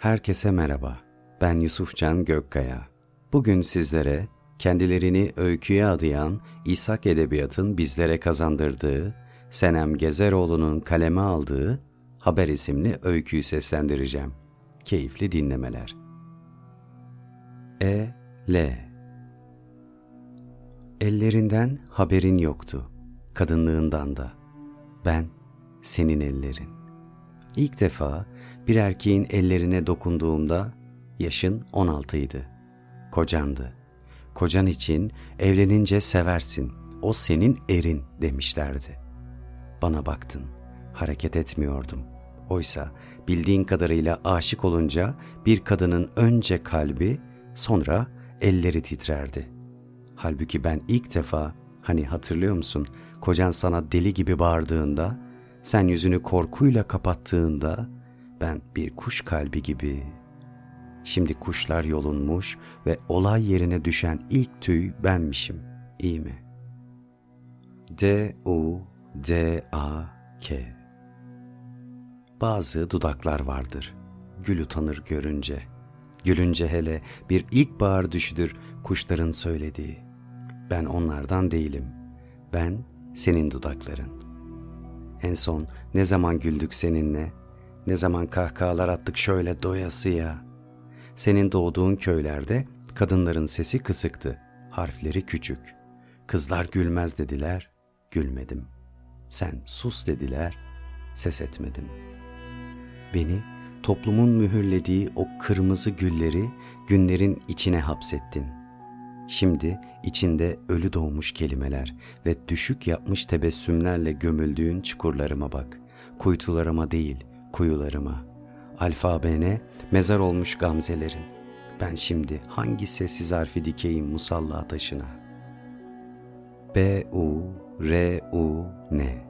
Herkese merhaba. Ben Yusufcan Gökkaya. Bugün sizlere kendilerini öyküye adayan İshak Edebiyat'ın bizlere kazandırdığı, Senem Gezeroğlu'nun kaleme aldığı Haber isimli öyküyü seslendireceğim. Keyifli dinlemeler. E. L. Ellerinden haberin yoktu, kadınlığından da. Ben, senin ellerin. İlk defa bir erkeğin ellerine dokunduğumda yaşın 16 idi. Kocandı. Kocan için evlenince seversin. O senin erin demişlerdi. Bana baktın. Hareket etmiyordum. Oysa bildiğin kadarıyla aşık olunca bir kadının önce kalbi sonra elleri titrerdi. Halbuki ben ilk defa hani hatırlıyor musun kocan sana deli gibi bağırdığında sen yüzünü korkuyla kapattığında ben bir kuş kalbi gibi. Şimdi kuşlar yolunmuş ve olay yerine düşen ilk tüy benmişim. İyi mi? D U D A K Bazı dudaklar vardır. Gül utanır görünce. Gülünce hele bir ilkbahar düşüdür kuşların söylediği. Ben onlardan değilim. Ben senin dudakların. En son ne zaman güldük seninle, ne zaman kahkahalar attık şöyle doyasıya. Senin doğduğun köylerde kadınların sesi kısıktı, harfleri küçük. Kızlar gülmez dediler, gülmedim. Sen sus dediler, ses etmedim. Beni toplumun mühürlediği o kırmızı gülleri günlerin içine hapsettin. Şimdi içinde ölü doğmuş kelimeler ve düşük yapmış tebessümlerle gömüldüğün çukurlarıma bak. Kuytularıma değil, kuyularıma. Alfabene mezar olmuş gamzelerin. Ben şimdi hangi sessiz harfi dikeyim musalla taşına? B, U, R, U, N.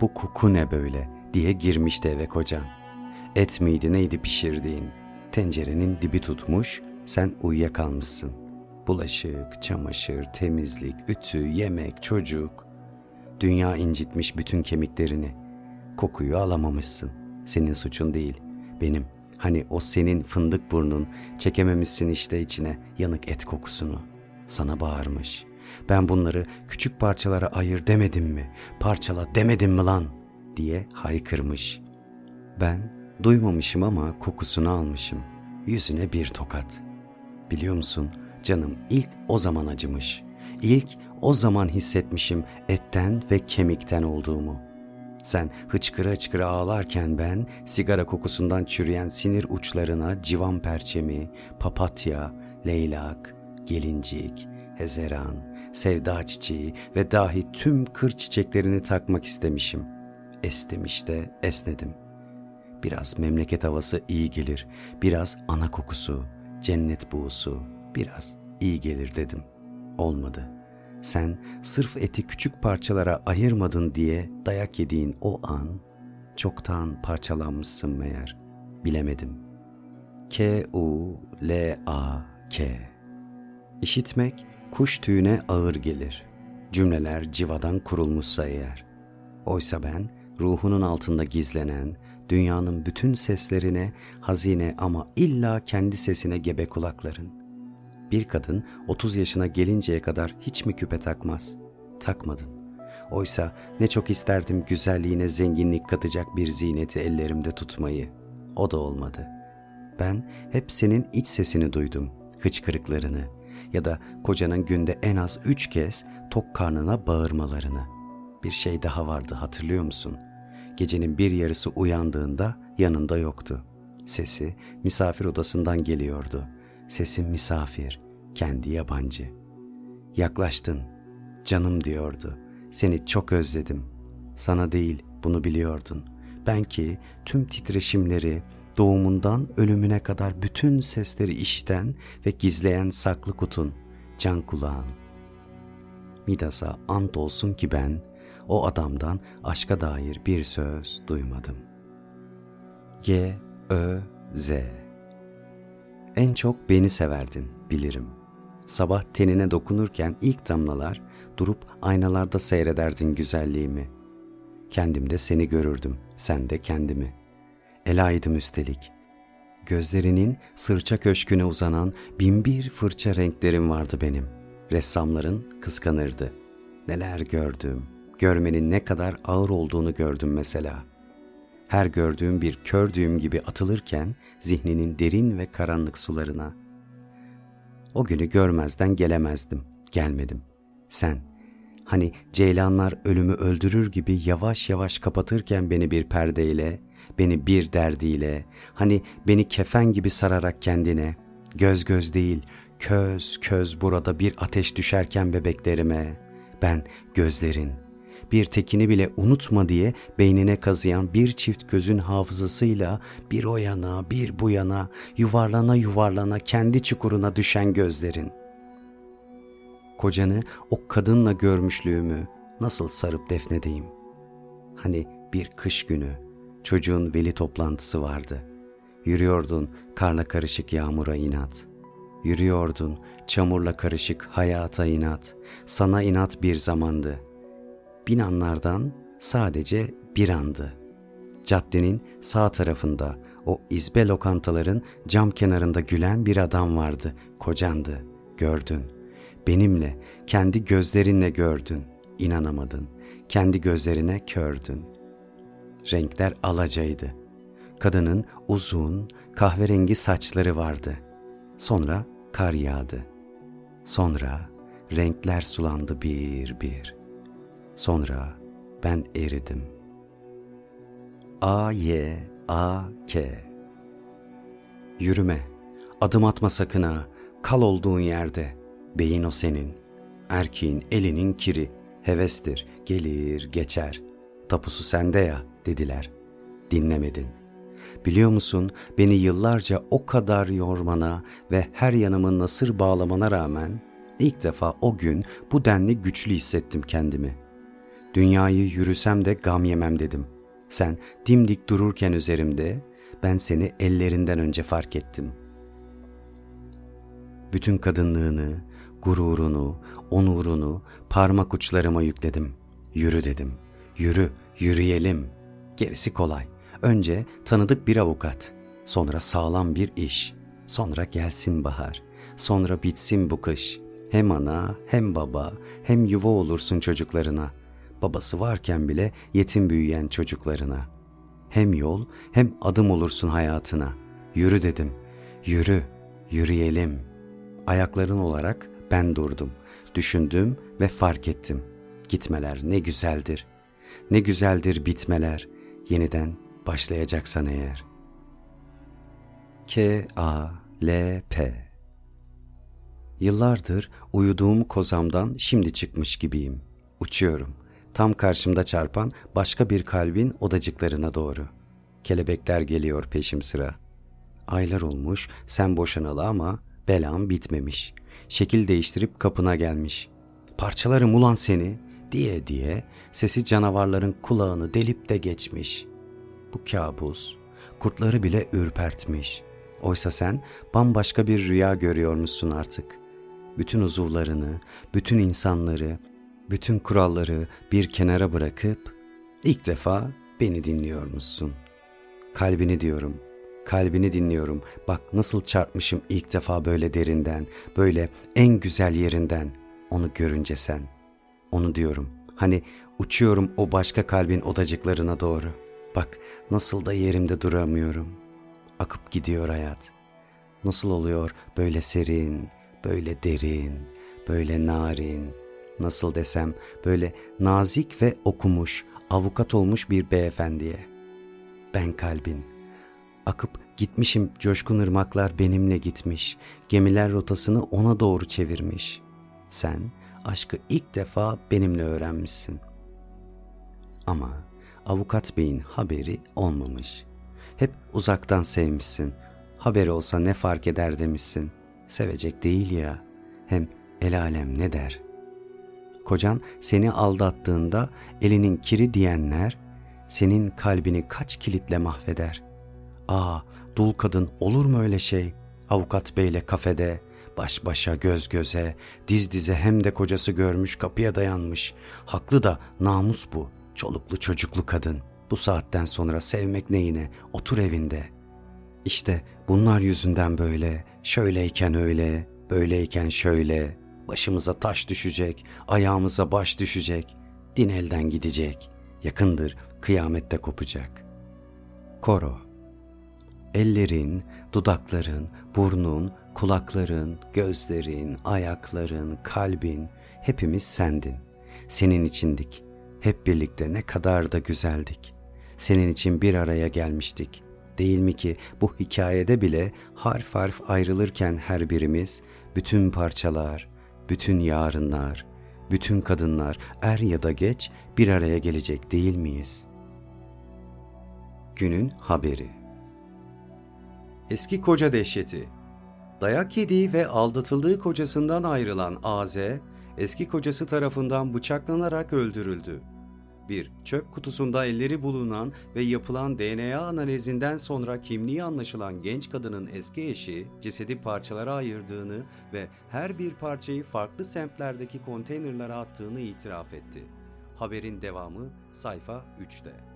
Bu koku ne böyle diye girmişti eve kocan. Et miydi neydi pişirdiğin? Tencerenin dibi tutmuş, sen uyuyakalmışsın. Bulaşık, çamaşır, temizlik, ütü, yemek, çocuk. Dünya incitmiş bütün kemiklerini. Kokuyu alamamışsın. Senin suçun değil, benim. Hani o senin fındık burnun çekememişsin işte içine yanık et kokusunu. Sana bağırmış. Ben bunları küçük parçalara ayır demedim mi? Parçala demedim mi lan? diye haykırmış. Ben duymamışım ama kokusunu almışım. Yüzüne bir tokat. Biliyor musun canım ilk o zaman acımış. İlk o zaman hissetmişim etten ve kemikten olduğumu.'' Sen hıçkıra hıçkıra ağlarken ben sigara kokusundan çürüyen sinir uçlarına civan perçemi, papatya, leylak, gelincik, hezeran, sevda çiçeği ve dahi tüm kır çiçeklerini takmak istemişim. Estim işte, esnedim. Biraz memleket havası iyi gelir, biraz ana kokusu, cennet buğusu, biraz iyi gelir dedim. Olmadı.'' sen sırf eti küçük parçalara ayırmadın diye dayak yediğin o an çoktan parçalanmışsın meğer. Bilemedim. K-U-L-A-K İşitmek kuş tüyüne ağır gelir. Cümleler civadan kurulmuşsa eğer. Oysa ben ruhunun altında gizlenen, dünyanın bütün seslerine hazine ama illa kendi sesine gebe kulakların.'' Bir kadın 30 yaşına gelinceye kadar hiç mi küpe takmaz? Takmadın. Oysa ne çok isterdim güzelliğine zenginlik katacak bir ziyneti ellerimde tutmayı. O da olmadı. Ben hep senin iç sesini duydum, hıçkırıklarını ya da kocanın günde en az üç kez tok karnına bağırmalarını. Bir şey daha vardı hatırlıyor musun? Gecenin bir yarısı uyandığında yanında yoktu. Sesi misafir odasından geliyordu. Sesim misafir, kendi yabancı. Yaklaştın, canım diyordu. Seni çok özledim. Sana değil, bunu biliyordun. Ben ki tüm titreşimleri, doğumundan ölümüne kadar bütün sesleri işten ve gizleyen saklı kutun, can kulağın. Midas'a ant olsun ki ben o adamdan aşka dair bir söz duymadım. G, Ö, Z En çok beni severdin, bilirim.'' Sabah tenine dokunurken ilk damlalar durup aynalarda seyrederdin güzelliğimi. Kendimde seni görürdüm, sen de kendimi. Elaydım üstelik. Gözlerinin sırça köşküne uzanan binbir fırça renklerim vardı benim. Ressamların kıskanırdı. Neler gördüm, görmenin ne kadar ağır olduğunu gördüm mesela. Her gördüğüm bir kör düğüm gibi atılırken zihninin derin ve karanlık sularına. O günü görmezden gelemezdim, gelmedim. Sen, hani ceylanlar ölümü öldürür gibi yavaş yavaş kapatırken beni bir perdeyle, beni bir derdiyle, hani beni kefen gibi sararak kendine, göz göz değil, köz köz burada bir ateş düşerken bebeklerime, ben gözlerin, bir tekini bile unutma diye beynine kazıyan bir çift gözün hafızasıyla bir o yana bir bu yana yuvarlana yuvarlana kendi çukuruna düşen gözlerin. Kocanı o kadınla görmüşlüğümü nasıl sarıp defnedeyim? Hani bir kış günü çocuğun veli toplantısı vardı. Yürüyordun karla karışık yağmura inat. Yürüyordun çamurla karışık hayata inat. Sana inat bir zamandı. Bin anlardan sadece bir andı. Caddenin sağ tarafında o izbe lokantaların cam kenarında gülen bir adam vardı. Kocandı. Gördün. Benimle, kendi gözlerinle gördün. İnanamadın. Kendi gözlerine kördün. Renkler alacaydı. Kadının uzun, kahverengi saçları vardı. Sonra kar yağdı. Sonra renkler sulandı bir bir. Sonra ben eridim. A Y A K Yürüme, adım atma sakın ha, kal olduğun yerde. Beyin o senin, erkeğin elinin kiri, hevestir, gelir, geçer. Tapusu sende ya, dediler. Dinlemedin. Biliyor musun beni yıllarca o kadar yormana ve her yanımın nasır bağlamana rağmen ilk defa o gün bu denli güçlü hissettim kendimi. Dünyayı yürüsem de gam yemem dedim. Sen dimdik dururken üzerimde ben seni ellerinden önce fark ettim. Bütün kadınlığını, gururunu, onurunu parmak uçlarıma yükledim. Yürü dedim. Yürü, yürüyelim. Gerisi kolay. Önce tanıdık bir avukat, sonra sağlam bir iş, sonra gelsin bahar, sonra bitsin bu kış. Hem ana, hem baba, hem yuva olursun çocuklarına. Babası varken bile yetim büyüyen çocuklarına. Hem yol, hem adım olursun hayatına. Yürü dedim. Yürü, yürüyelim. Ayakların olarak ben durdum. Düşündüm ve fark ettim. Gitmeler ne güzeldir. Ne güzeldir bitmeler. Yeniden başlayacaksan eğer. K A L P Yıllardır uyuduğum kozamdan şimdi çıkmış gibiyim. Uçuyorum. Tam karşımda çarpan başka bir kalbin odacıklarına doğru. Kelebekler geliyor peşim sıra. Aylar olmuş sen boşanalı ama belam bitmemiş. Şekil değiştirip kapına gelmiş. Parçalarım ulan seni diye diye sesi canavarların kulağını delip de geçmiş.'' bu kabus kurtları bile ürpertmiş. Oysa sen bambaşka bir rüya görüyormuşsun artık. Bütün uzuvlarını, bütün insanları, bütün kuralları bir kenara bırakıp ilk defa beni dinliyormuşsun. Kalbini diyorum, kalbini dinliyorum. Bak nasıl çarpmışım ilk defa böyle derinden, böyle en güzel yerinden. Onu görünce sen. Onu diyorum. Hani uçuyorum o başka kalbin odacıklarına doğru.'' Bak nasıl da yerimde duramıyorum. Akıp gidiyor hayat. Nasıl oluyor böyle serin, böyle derin, böyle narin, nasıl desem böyle nazik ve okumuş, avukat olmuş bir beyefendiye. Ben kalbin. Akıp gitmişim coşkun ırmaklar benimle gitmiş, gemiler rotasını ona doğru çevirmiş. Sen aşkı ilk defa benimle öğrenmişsin. Ama avukat beyin haberi olmamış. Hep uzaktan sevmişsin. Haberi olsa ne fark eder demişsin. Sevecek değil ya. Hem el alem ne der? Kocan seni aldattığında elinin kiri diyenler senin kalbini kaç kilitle mahveder. Aa, dul kadın olur mu öyle şey? Avukat beyle kafede, baş başa göz göze, diz dize hem de kocası görmüş kapıya dayanmış. Haklı da namus bu. Çoluklu çocuklu kadın. Bu saatten sonra sevmek neyine? Otur evinde. İşte bunlar yüzünden böyle, şöyleyken öyle, böyleyken şöyle, başımıza taş düşecek, ayağımıza baş düşecek, din elden gidecek, yakındır kıyamette kopacak. Koro Ellerin, dudakların, burnun, kulakların, gözlerin, ayakların, kalbin hepimiz sendin. Senin içindik. Hep birlikte ne kadar da güzeldik. Senin için bir araya gelmiştik. Değil mi ki bu hikayede bile harf harf ayrılırken her birimiz, bütün parçalar, bütün yarınlar, bütün kadınlar er ya da geç bir araya gelecek değil miyiz? Günün haberi Eski koca dehşeti Dayak yediği ve aldatıldığı kocasından ayrılan AZ, eski kocası tarafından bıçaklanarak öldürüldü. 1. Çöp kutusunda elleri bulunan ve yapılan DNA analizinden sonra kimliği anlaşılan genç kadının eski eşi cesedi parçalara ayırdığını ve her bir parçayı farklı semtlerdeki konteynerlara attığını itiraf etti. Haberin devamı sayfa 3'te.